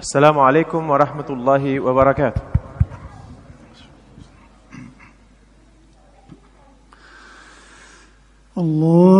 السلام عليكم ورحمة الله وبركاته. الله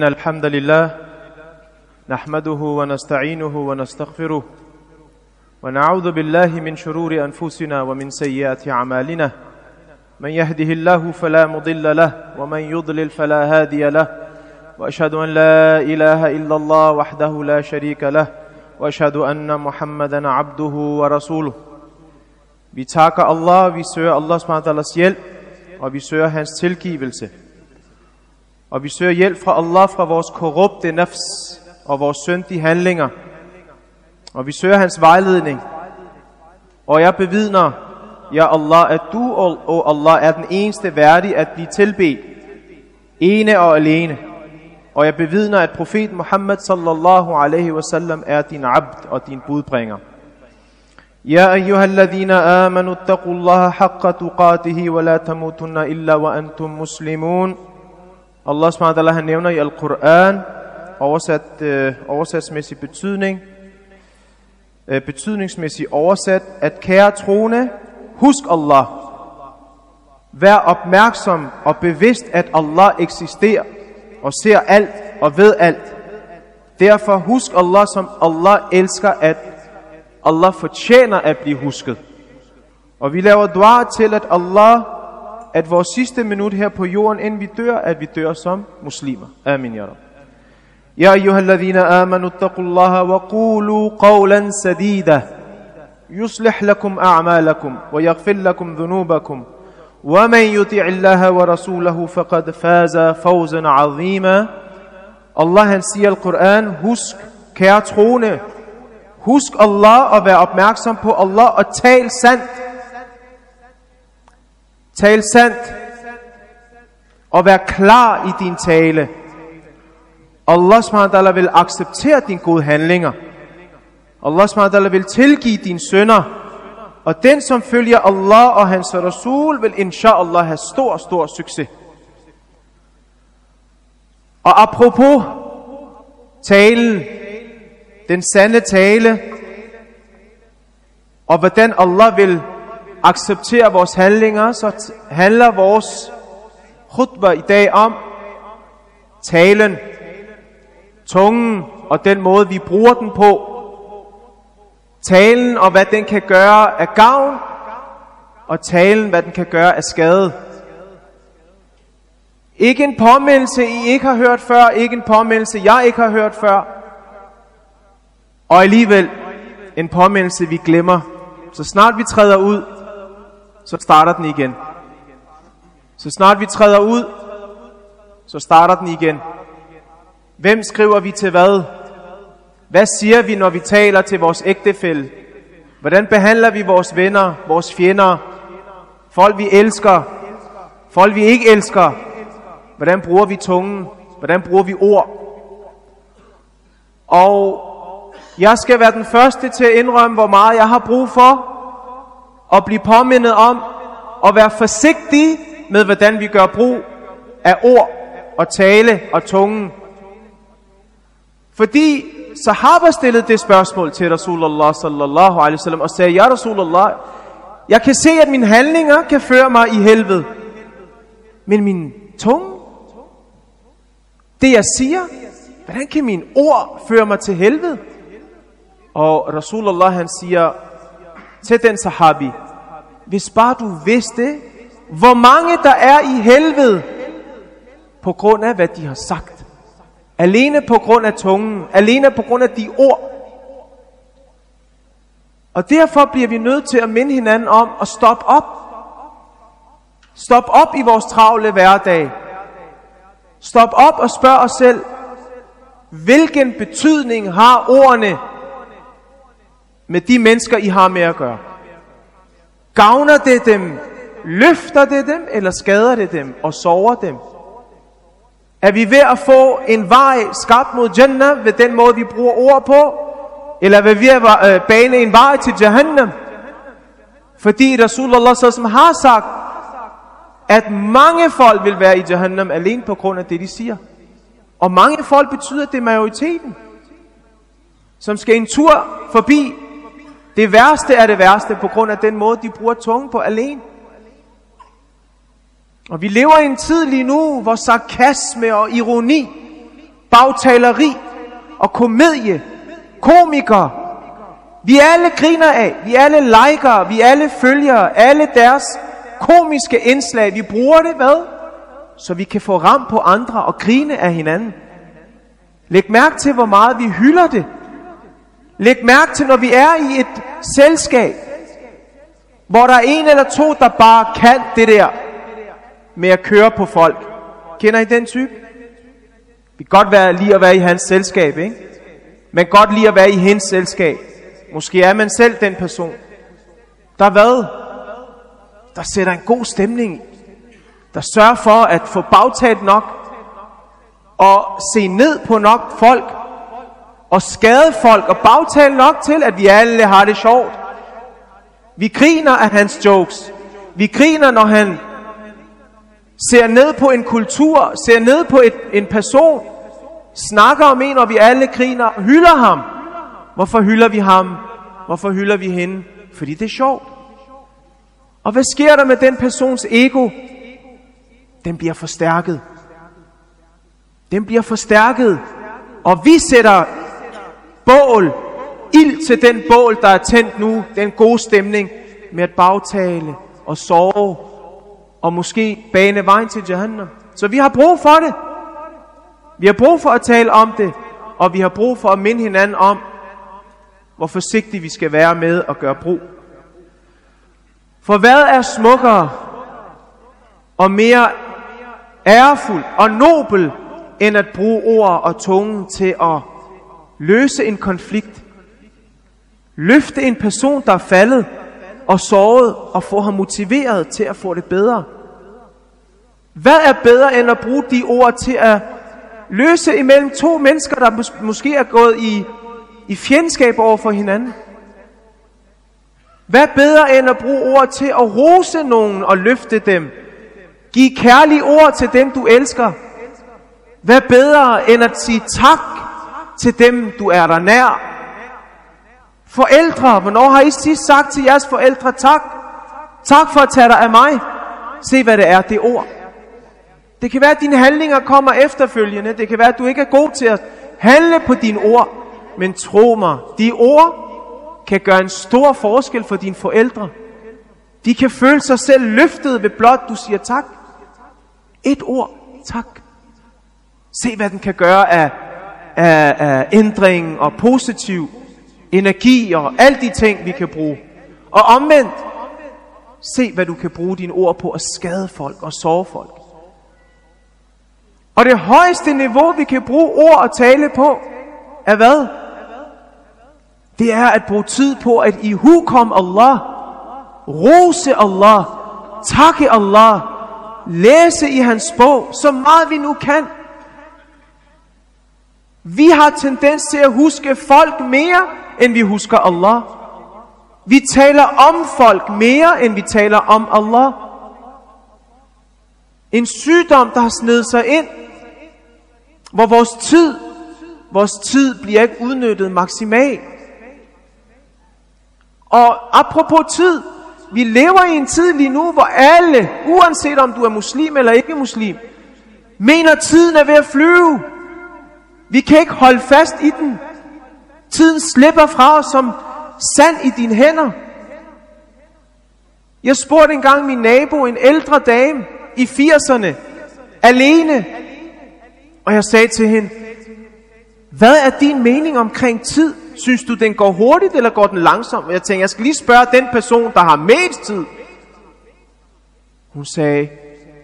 إن الحمد لله نحمده ونستعينه ونستغفره ونعوذ بالله من شرور أنفسنا ومن سيئات أعمالنا. من يهده الله فلا مضل له ومن يضلل فلا هادي له. وأشهد أن لا إله إلا الله وحده لا شريك له. وأشهد أن محمدا عبده ورسوله. Allah, vi søger Allahs SWT hjælp, og vi søger hans tilgivelse. Og vi søger hjælp fra Allah fra vores korrupte nafs og vores syndige handlinger. Og vi søger hans vejledning. Og jeg bevidner, ja Allah, at du, o Allah, er den eneste værdig at blive tilbedt. Ene og alene. Og jeg bevidner, at profet Muhammad sallallahu alaihi wasallam er din abd og din budbringer. يا أيها الذين آمنوا اتقوا الله حق تقاته ولا تموتن إلا وأنتم مسلمون Allah SWT han nævner i Al-Quran oversat, øh, oversatsmæssig betydning øh, betydningsmæssig oversat at kære troende husk Allah vær opmærksom og bevidst at Allah eksisterer og ser alt og ved alt derfor husk Allah som Allah elsker at Allah fortjener at blive husket. Og vi laver dua til, at Allah, at vores sidste minut her på jorden, inden vi dør, at vi dør som muslimer. Amin, ya Rab. يا أيها الذين آمنوا اتقوا الله وقولوا قولا سديدا يصلح لكم أعمالكم ويغفر لكم ذنوبكم ومن يطع الله ورسوله فقد فاز فوزا عظيما Allah han siger i Al-Quran, husk, kære troende, husk Allah og vær opmærksom på Allah og tal sandt. Tal sandt og vær klar i din tale. Allah SWT vil acceptere dine gode handlinger. Allah SWT vil tilgive dine sønder. Og den, som følger Allah og hans Rasul, vil inshallah have stor, stor succes. Og apropos talen, den sande tale, og hvordan Allah vil acceptere vores handlinger, så handler vores khutbah i dag om talen, tungen og den måde, vi bruger den på. Talen og hvad den kan gøre af gavn, og talen, hvad den kan gøre af skade. Ikke en påmindelse, I ikke har hørt før. Ikke en påmindelse, jeg ikke har hørt før. Og alligevel en påmindelse, vi glemmer. Så snart vi træder ud, så starter den igen. Så snart vi træder ud, så starter den igen. Hvem skriver vi til hvad? Hvad siger vi, når vi taler til vores ægtefælle? Hvordan behandler vi vores venner, vores fjender, folk vi elsker, folk vi ikke elsker? Hvordan bruger vi tungen? Hvordan bruger vi ord? Og jeg skal være den første til at indrømme, hvor meget jeg har brug for og blive påmindet om at være forsigtig med, hvordan vi gør brug af ord og tale og tungen. Fordi sahaba stillede det spørgsmål til Rasulullah sallallahu alaihi wasallam og sagde, Ja Rasulullah, jeg kan se, at mine handlinger kan føre mig i helvede. Men min tunge, det jeg siger, hvordan kan mine ord føre mig til helvede? Og Rasulullah han siger til den sahabi, hvis bare du vidste, hvor mange der er i helvede, på grund af hvad de har sagt. Alene på grund af tungen, alene på grund af de ord. Og derfor bliver vi nødt til at minde hinanden om at stoppe op. Stop op i vores travle hverdag. Stop op og spørg os selv, hvilken betydning har ordene med de mennesker, I har med at gøre? Gavner det dem? Løfter det dem? Eller skader det dem og sover dem? Er vi ved at få en vej skabt mod Jannah ved den måde, vi bruger ord på? Eller er vi ved at øh, bane en vej til Jahannam? Fordi Rasulullah som har sagt, at mange folk vil være i Jahannam alene på grund af det, de siger. Og mange folk betyder, at det er majoriteten, som skal en tur forbi. Det værste er det værste på grund af den måde, de bruger tungen på alene. Og vi lever i en tid lige nu, hvor sarkasme og ironi, bagtaleri og komedie, komikere, vi alle griner af, vi alle liker, vi alle følger, alle deres komiske indslag. Vi bruger det, hvad? Så vi kan få ram på andre og grine af hinanden. Læg mærke til, hvor meget vi hylder det. Læg mærke til, når vi er i et selskab, hvor der er en eller to, der bare kan det der med at køre på folk. Kender I den type? Vi kan godt være lige at være i hans selskab, ikke? Men godt lige at være i hendes selskab. Måske er man selv den person. Der hvad? Der sætter en god stemning. Der sørger for at få bagtalt nok. Og se ned på nok folk. Og skade folk og bagtale nok til, at vi alle har det sjovt. Vi griner af hans jokes. Vi griner, når han ser ned på en kultur, ser ned på et, en person, snakker om en, og vi alle griner, hylder ham. Hvorfor hylder vi ham? Hvorfor hylder vi hende? Fordi det er sjovt. Og hvad sker der med den persons ego? Den bliver forstærket. Den bliver forstærket. Og vi sætter bål, ild til den bål, der er tændt nu, den gode stemning, med at bagtale og sove og måske bane vejen til Jahannam. Så vi har brug for det. Vi har brug for at tale om det, og vi har brug for at minde hinanden om, hvor forsigtige vi skal være med at gøre brug. For hvad er smukkere og mere ærefuld og nobel end at bruge ord og tungen til at løse en konflikt. Løfte en person, der er faldet og såret, og få ham motiveret til at få det bedre. Hvad er bedre end at bruge de ord til at løse imellem to mennesker, der mås- måske er gået i, i fjendskab over for hinanden? Hvad bedre end at bruge ord til at rose nogen og løfte dem? Giv kærlige ord til dem, du elsker. Hvad bedre end at sige tak til dem, du er der nær? Forældre, hvornår har I sidst sagt til jeres forældre tak? Tak for at tage dig af mig. Se hvad det er, det ord. Det kan være, at dine handlinger kommer efterfølgende. Det kan være, at du ikke er god til at handle på dine ord. Men tro mig, de ord kan gøre en stor forskel for dine forældre. De kan føle sig selv løftet ved blot, du siger tak. Et ord, tak. Se, hvad den kan gøre af, af, af ændring og positiv energi og alle de ting, vi kan bruge. Og omvendt, se, hvad du kan bruge dine ord på at skade folk og sove folk. Og det højeste niveau, vi kan bruge ord og tale på, er hvad? Det er at bruge tid på at i hukom Allah, rose Allah, takke Allah, læse i hans bog, så meget vi nu kan. Vi har tendens til at huske folk mere, end vi husker Allah. Vi taler om folk mere, end vi taler om Allah. En sygdom, der har snedet sig ind, hvor vores tid, vores tid bliver ikke udnyttet maksimalt. Og apropos tid, vi lever i en tid lige nu, hvor alle, uanset om du er muslim eller ikke muslim, mener tiden er ved at flyve. Vi kan ikke holde fast i den. Tiden slipper fra os som sand i dine hænder. Jeg spurgte engang min nabo, en ældre dame i 80'erne, alene. Og jeg sagde til hende, hvad er din mening omkring tid? Synes du, den går hurtigt, eller går den langsomt? Og jeg tænkte, jeg skal lige spørge den person, der har mest tid. Hun sagde,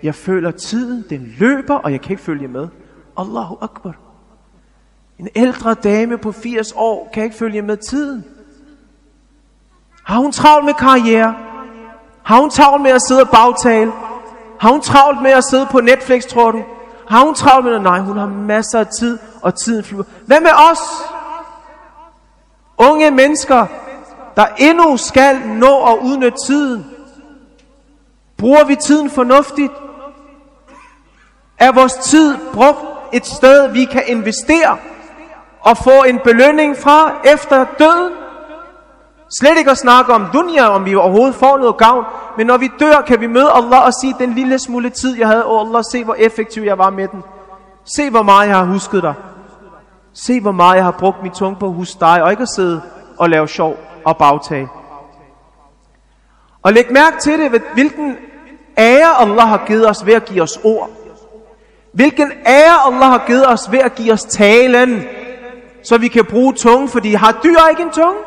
jeg føler tiden, den løber, og jeg kan ikke følge med. Allahu Akbar. En ældre dame på 80 år kan ikke følge med tiden. Har hun travlt med karriere? Har hun travlt med at sidde og bagtale? Har hun travlt med at sidde på Netflix, tror du? Har hun travlt med det? Nej, hun har masser af tid, og tiden flyver. Hvad med os? Unge mennesker, der endnu skal nå at udnytte tiden. Bruger vi tiden fornuftigt? Er vores tid brugt et sted, vi kan investere og få en belønning fra efter døden? Slet ikke at snakke om dunya, om vi overhovedet får noget gavn, men når vi dør, kan vi møde Allah og sige, den lille smule tid, jeg havde, oh Allah, se hvor effektiv jeg var med den. Se hvor meget jeg har husket dig. Se hvor meget jeg har brugt min tunge på at huske dig, og ikke at sidde og lave sjov og bagtag. Og læg mærke til det, hvilken ære Allah har givet os ved at give os ord. Hvilken ære Allah har givet os ved at give os talen, så vi kan bruge tunge, fordi har dyr ikke en tunge?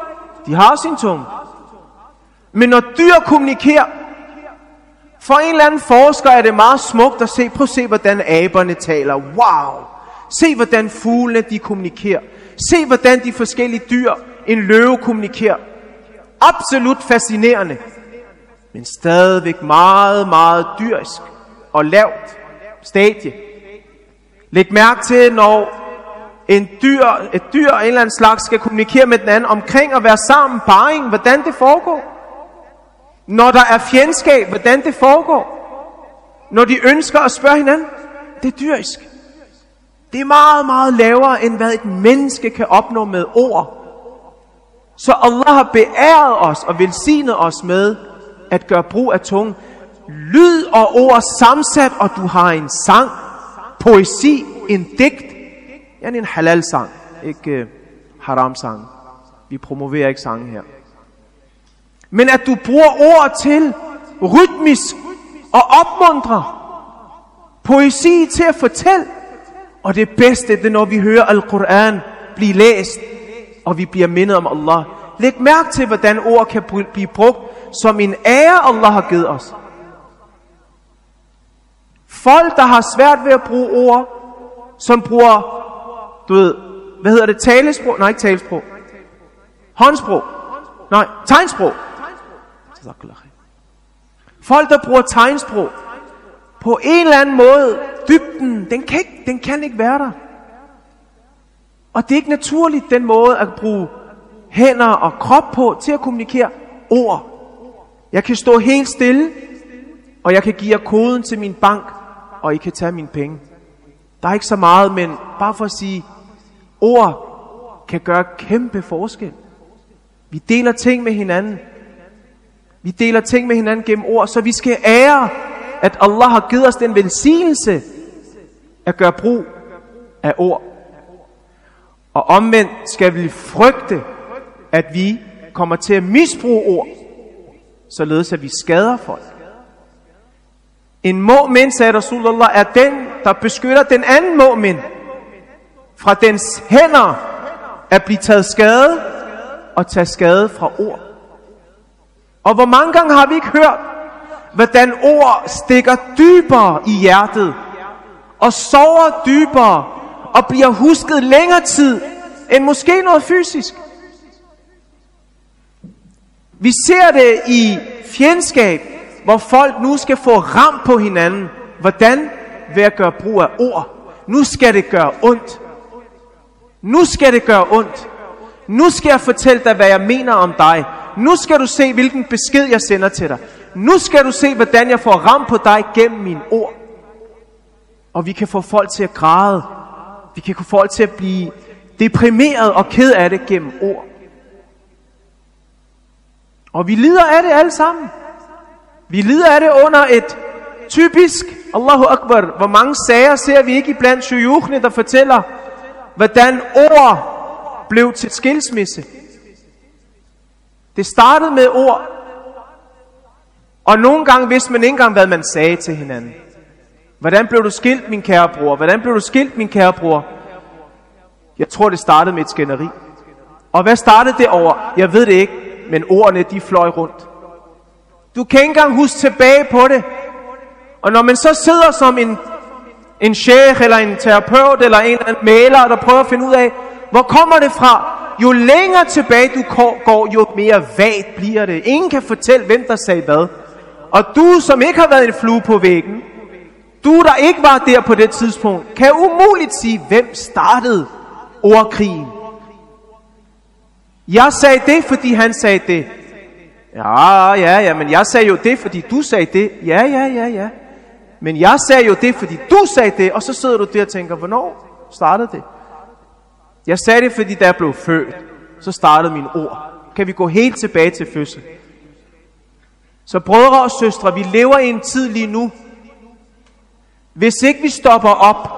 De har sin tunge. Men når dyr kommunikerer, for en eller anden forsker er det meget smukt at se, prøv at se, hvordan aberne taler. Wow! Se, hvordan fuglene de kommunikerer. Se, hvordan de forskellige dyr, en løve kommunikerer. Absolut fascinerende. Men stadigvæk meget, meget dyrisk og lavt stadie. Læg mærke til, når en dyr, et dyr af en eller anden slags skal kommunikere med den anden omkring at være sammen, parring, hvordan det foregår. Når der er fjendskab, hvordan det foregår. Når de ønsker at spørge hinanden, det er dyrisk. Det er meget, meget lavere, end hvad et menneske kan opnå med ord. Så Allah har beæret os og velsignet os med at gøre brug af tungen. Lyd og ord sammensat, og du har en sang, poesi, en digt er en halal sang, ikke uh, haram sang. Vi promoverer ikke sange her. Men at du bruger ord til rytmisk og opmuntre. Poesi til at fortælle. Og det bedste, det er, når vi hører Al-Quran blive læst, og vi bliver mindet om Allah. Læg mærke til, hvordan ord kan blive brugt som en ære, Allah har givet os. Folk, der har svært ved at bruge ord, som bruger, du ved, hvad hedder det, talesprog? Nej, ikke talesprog. Håndsprog. Nej, tegnsprog. Folk, der bruger tegnsprog, på en eller anden måde, dybden, den kan ikke, den kan ikke være der. Og det er ikke naturligt, den måde at bruge hænder og krop på til at kommunikere ord. Jeg kan stå helt stille, og jeg kan give jer koden til min bank, og I kan tage mine penge. Der er ikke så meget, men bare for at sige, ord kan gøre kæmpe forskel. Vi deler ting med hinanden. Vi deler ting med hinanden gennem ord, så vi skal ære, at Allah har givet os den velsignelse at gøre brug af ord. Og omvendt skal vi frygte, at vi kommer til at misbruge ord, således at vi skader folk. En mu'min, sagde Rasulullah, er den, der beskytter den anden mu'min fra dens hænder at blive taget skade og tage skade fra ord. Og hvor mange gange har vi ikke hørt, hvordan ord stikker dybere i hjertet og sover dybere og bliver husket længere tid end måske noget fysisk. Vi ser det i fjendskab, hvor folk nu skal få ram på hinanden. Hvordan? Ved at gøre brug af ord. Nu skal det gøre ondt. Nu skal det gøre ondt. Nu skal jeg fortælle dig, hvad jeg mener om dig. Nu skal du se, hvilken besked jeg sender til dig. Nu skal du se, hvordan jeg får ram på dig gennem mine ord. Og vi kan få folk til at græde. Vi kan få folk til at blive deprimeret og ked af det gennem ord. Og vi lider af det alle sammen. Vi lider af det under et typisk, Allahu Akbar, hvor mange sager ser vi ikke blandt shuyukhne, der fortæller, hvordan ord blev til skilsmisse. Det startede med ord, og nogle gange vidste man ikke engang, hvad man sagde til hinanden. Hvordan blev du skilt, min kære bror? Hvordan blev du skilt, min kære bror? Jeg tror, det startede med et skænderi. Og hvad startede det over? Jeg ved det ikke, men ordene de fløj rundt. Du kan ikke engang huske tilbage på det. Og når man så sidder som en, en sheikh, eller en terapeut, eller en eller anden maler, der prøver at finde ud af, hvor kommer det fra? Jo længere tilbage du går, jo mere vagt bliver det. Ingen kan fortælle, hvem der sagde hvad. Og du, som ikke har været en flue på væggen, du, der ikke var der på det tidspunkt, kan umuligt sige, hvem startede ordkrigen. Jeg sagde det, fordi han sagde det. Ja, ja, ja, men jeg sagde jo det, fordi du sagde det. Ja, ja, ja, ja. Men jeg sagde jo det, fordi du sagde det, og så sidder du der og tænker, hvornår startede det? Jeg sagde det, fordi da jeg blev født, så startede mine ord. Kan vi gå helt tilbage til fødsel? Så brødre og søstre, vi lever i en tid lige nu, hvis ikke vi stopper op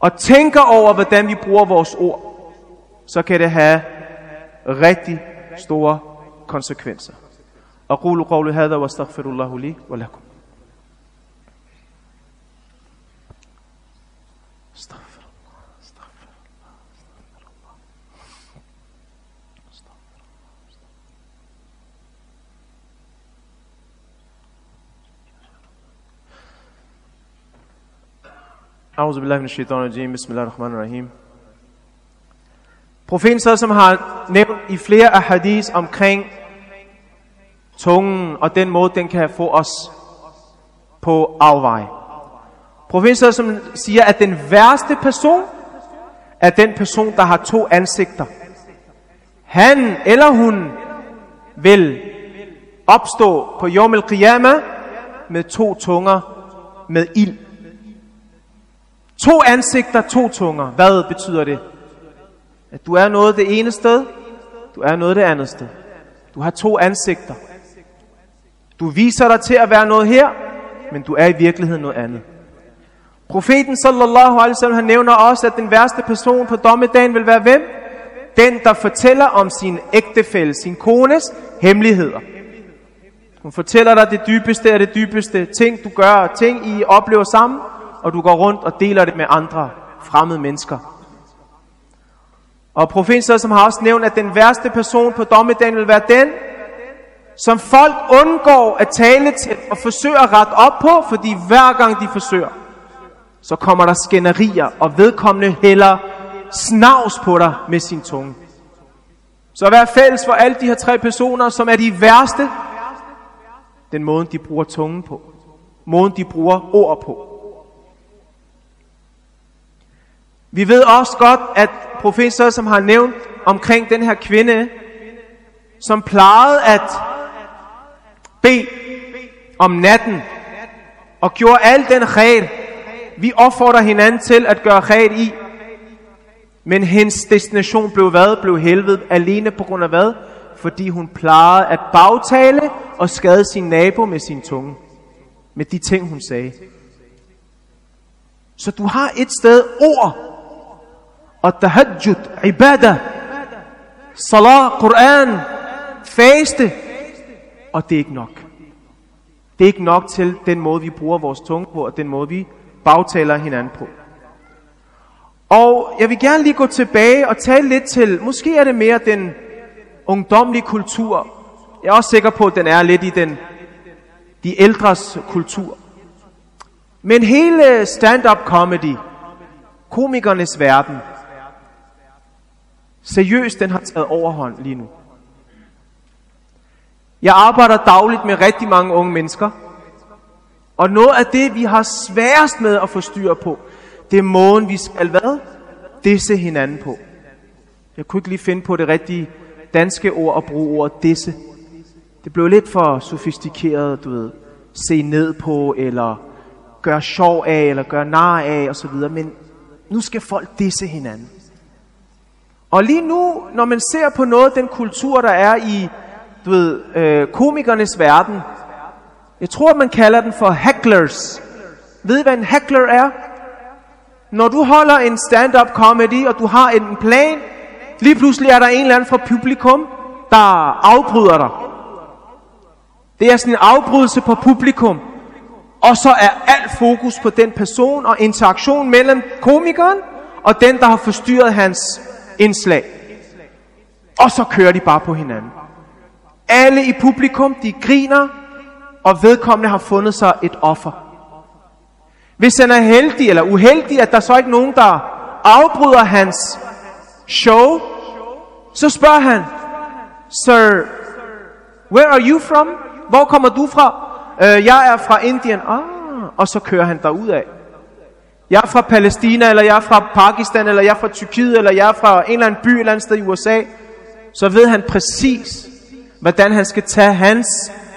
og tænker over, hvordan vi bruger vores ord, så kan det have rigtig store konsekvenser. أقول قولي هذا واستغفر الله لي ولكم Auzu billahi min shaitan rajim. Bismillahirrahmanirrahim. Profeten så, som har nævnt i flere af hadis omkring tungen og den måde, den kan få os på afvej. Profeten så, som siger, at den værste person er den person, der har to ansigter. Han eller hun vil opstå på Yom al med to tunger med ild. To ansigter, to tunger. Hvad betyder det? At du er noget det ene sted, du er noget det andet sted. Du har to ansigter. Du viser dig til at være noget her, men du er i virkeligheden noget andet. Profeten sallallahu alaihi wasallam han nævner også, at den værste person på dommedagen vil være hvem? Den, der fortæller om sin ægtefælle, sin kones hemmeligheder. Hun fortæller dig det dybeste af det dybeste, ting du gør, ting I oplever sammen, og du går rundt og deler det med andre fremmede mennesker. Og profeten som har også nævnt, at den værste person på dommedagen vil være den, som folk undgår at tale til og forsøger at rette op på, fordi hver gang de forsøger, så kommer der skænderier, og vedkommende hælder snavs på dig med sin tunge. Så vær fælles for alle de her tre personer, som er de værste? Den måde, de bruger tungen på. Måden, de bruger ord på. Vi ved også godt, at professor, som har nævnt omkring den her kvinde, som plejede at bede om natten, og gjorde al den red, vi opfordrer hinanden til at gøre red i, men hendes destination blev hvad? Blev helvede alene på grund af hvad? Fordi hun plejede at bagtale og skade sin nabo med sin tunge. Med de ting, hun sagde. Så du har et sted ord. Og tahajjud, ibada, salat, Quran, faste. Og det er ikke nok. Det er ikke nok til den måde, vi bruger vores tunge på, og den måde, vi bagtaler hinanden på. Og jeg vil gerne lige gå tilbage og tale lidt til, måske er det mere den ungdomlige kultur. Jeg er også sikker på, at den er lidt i den, de ældres kultur. Men hele stand-up comedy, komikernes verden, seriøst, den har taget overhånd lige nu. Jeg arbejder dagligt med rigtig mange unge mennesker, og noget af det, vi har sværest med at få styr på, det er måden, vi skal hvad? Disse hinanden på. Jeg kunne ikke lige finde på det rigtige danske ord at bruge ordet disse. Det blev lidt for sofistikeret, du ved. Se ned på, eller gøre sjov af, eller gøre nar af, og så videre. Men nu skal folk disse hinanden. Og lige nu, når man ser på noget af den kultur, der er i du ved, øh, komikernes verden, jeg tror, man kalder den for hecklers. Ved I, hvad en heckler er? Når du holder en stand-up comedy, og du har en plan, lige pludselig er der en eller anden fra publikum, der afbryder dig. Det er sådan en afbrydelse på publikum. Og så er alt fokus på den person og interaktion mellem komikeren og den, der har forstyrret hans indslag. Og så kører de bare på hinanden. Alle i publikum, de griner, og vedkommende har fundet sig et offer. Hvis han er heldig eller uheldig, at der så ikke nogen, der afbryder hans show, så spørger han, Sir, where are you from? Hvor kommer du fra? Uh, jeg er fra Indien. Ah, og så kører han derud af. Jeg er fra Palæstina, eller jeg er fra Pakistan, eller jeg er fra Tyrkiet, eller jeg er fra en eller anden by et eller andet sted i USA. Så ved han præcis, hvordan han skal tage hans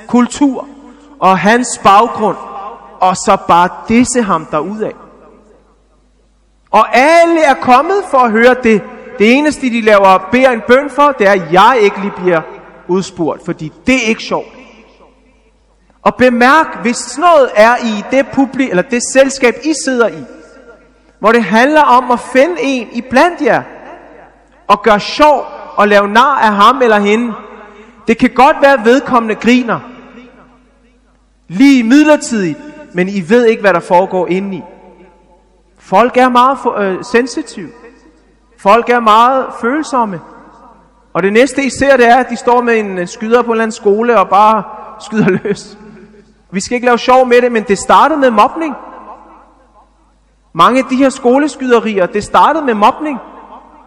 kultur og hans baggrund, og så bare disse ham af. Og alle er kommet for at høre det. Det eneste, de laver, beder en bøn for, det er, at jeg ikke lige bliver udspurgt, fordi det er ikke sjovt. Og bemærk, hvis sådan noget er i det publik, eller det selskab, I sidder i, hvor det handler om at finde en i blandt jer, og gøre sjov og lave nar af ham eller hende. Det kan godt være, at vedkommende griner, Lige midlertidigt, men I ved ikke, hvad der foregår indeni. Folk er meget for, øh, sensitive. Folk er meget følsomme. Og det næste, I ser, det er, at de står med en skyder på en eller anden skole og bare skyder løs. Vi skal ikke lave sjov med det, men det startede med mobning. Mange af de her skoleskyderier, det startede med mobning.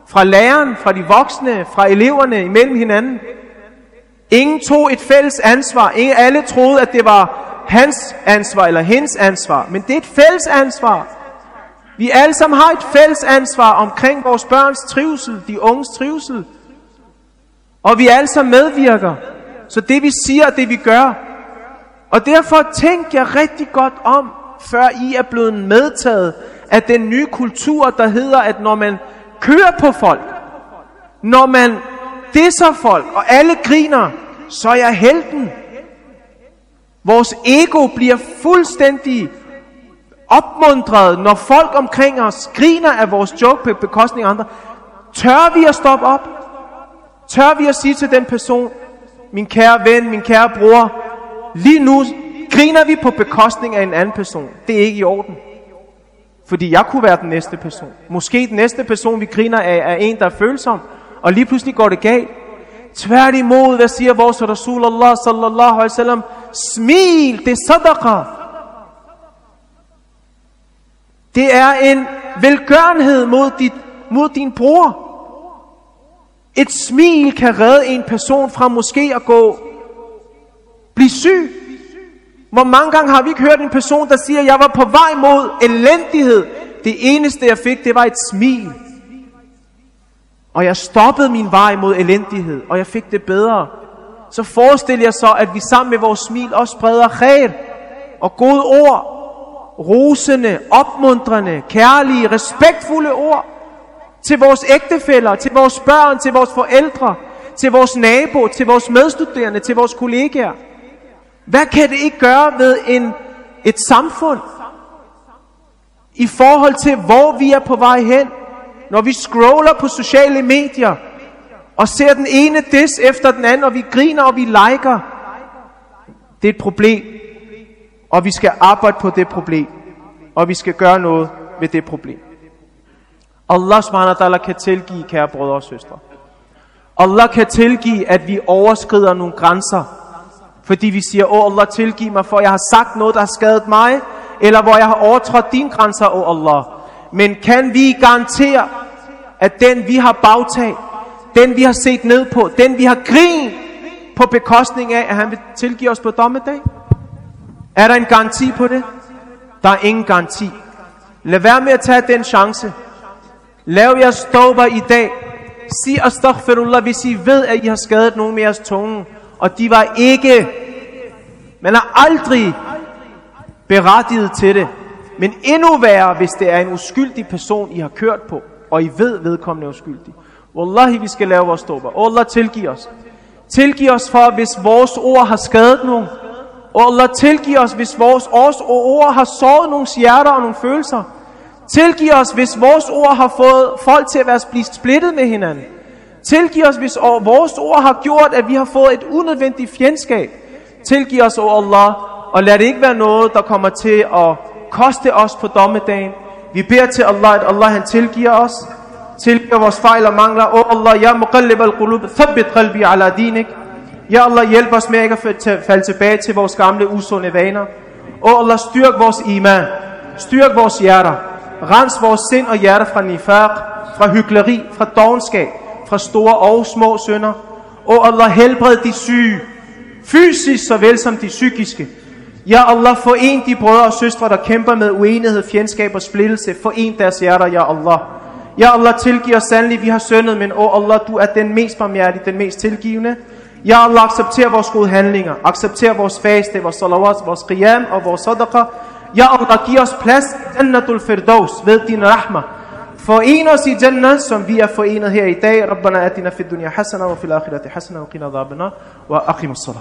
Fra læreren, fra de voksne, fra eleverne imellem hinanden. Ingen tog et fælles ansvar. Ingen, alle troede, at det var hans ansvar eller hendes ansvar, men det er et fælles ansvar. Vi alle sammen har et fælles ansvar omkring vores børns trivsel, de unges trivsel. Og vi alle sammen medvirker. Så det vi siger, det vi gør. Og derfor tænk jeg rigtig godt om, før I er blevet medtaget af den nye kultur, der hedder, at når man kører på folk, når man disser folk, og alle griner, så er jeg helten. Vores ego bliver fuldstændig opmundret, når folk omkring os griner af vores joke på bekostning af andre. Tør vi at stoppe op? Tør vi at sige til den person, min kære ven, min kære bror, lige nu griner vi på bekostning af en anden person. Det er ikke i orden. Fordi jeg kunne være den næste person. Måske den næste person, vi griner af, er en, der er følsom. Og lige pludselig går det galt. Tværtimod, hvad siger vores Rasulullah sallallahu alaihi wasallam? Smil, det er sadaqa. Det er en velgørenhed mod, dit, mod din bror. Et smil kan redde en person fra måske at gå, blive syg. Hvor mange gange har vi ikke hørt en person, der siger, jeg var på vej mod elendighed. Det eneste jeg fik, det var et smil. Og jeg stoppede min vej mod elendighed, og jeg fik det bedre. Så forestil jer så, at vi sammen med vores smil også spreder khair og gode ord. Rosende, opmuntrende, kærlige, respektfulde ord til vores ægtefæller, til vores børn, til vores forældre, til vores nabo, til vores medstuderende, til vores kollegaer. Hvad kan det ikke gøre ved en, et samfund i forhold til, hvor vi er på vej hen? Når vi scroller på sociale medier og ser den ene des efter den anden, og vi griner og vi liker. Det er et problem, og vi skal arbejde på det problem, og vi skal gøre noget ved det problem. Allah subhanahu wa ta'ala kan tilgive, kære brødre og søstre. Allah kan tilgive, at vi overskrider nogle grænser, fordi vi siger, åh Allah tilgiv mig, for jeg har sagt noget, der har skadet mig, eller hvor jeg har overtrådt dine grænser, åh Allah. Men kan vi garantere, at den vi har bagtalt, den vi har set ned på, den vi har grin på bekostning af, at han vil tilgive os på dommedag? Er der en garanti på det? Der er ingen garanti. Lad være med at tage den chance. Lav jeres tawbah i dag. Sig astaghfirullah, hvis I ved, at I har skadet nogen med jeres tunge. Og de var ikke, man er aldrig berettiget til det. Men endnu værre, hvis det er en uskyldig person, I har kørt på, og I ved, vedkommende er uskyldig. Wallahi, vi skal lave vores tawbah. Allah, tilgiv os. Tilgiv os for, hvis vores ord har skadet nogen. Allah, tilgiv os, hvis vores ord har såret nogle hjerter og nogle følelser. Tilgiv os, hvis vores ord har fået folk til at være blive splittet med hinanden. Tilgiv os, hvis vores ord har gjort, at vi har fået et unødvendigt fjendskab. Tilgiv os, oh Allah, og lad det ikke være noget, der kommer til at koste os på dommedagen. Vi beder til Allah, at Allah han tilgiver os, tilgiver vores fejl og mangler. Oh Allah, ya muqallib al-qulub, thabbit qalbi ala dinik. Ja Allah, hjælp os med ikke at falde tilbage til vores gamle usunde vaner. Oh Allah, styrk vores iman, styrk vores hjerter, rens vores sind og hjerter fra nifaq, fra hykleri, fra dogenskab, fra store og små sønder. O Allah, helbred de syge, fysisk såvel som de psykiske. Ja Allah, foren de brødre og søstre, der kæmper med uenighed, fjendskab og splittelse. Foren deres hjerter, ja Allah. Ja Allah, tilgiv os sandelig, vi har syndet, men o Allah, du er den mest barmhjertige, den mest tilgivende. Ja Allah, accepter vores gode handlinger, accepter vores faste, vores salawat, vores qiyam og vores sadaqa. Ja Allah, giv os plads, Jannatul Firdaus, ved din rahma. Foren os i Jannah, som vi er forenet her i dag. Rabbana atina fid dunya hasana, wa fil akhirati hasana, wa qina dhabana, wa aqim as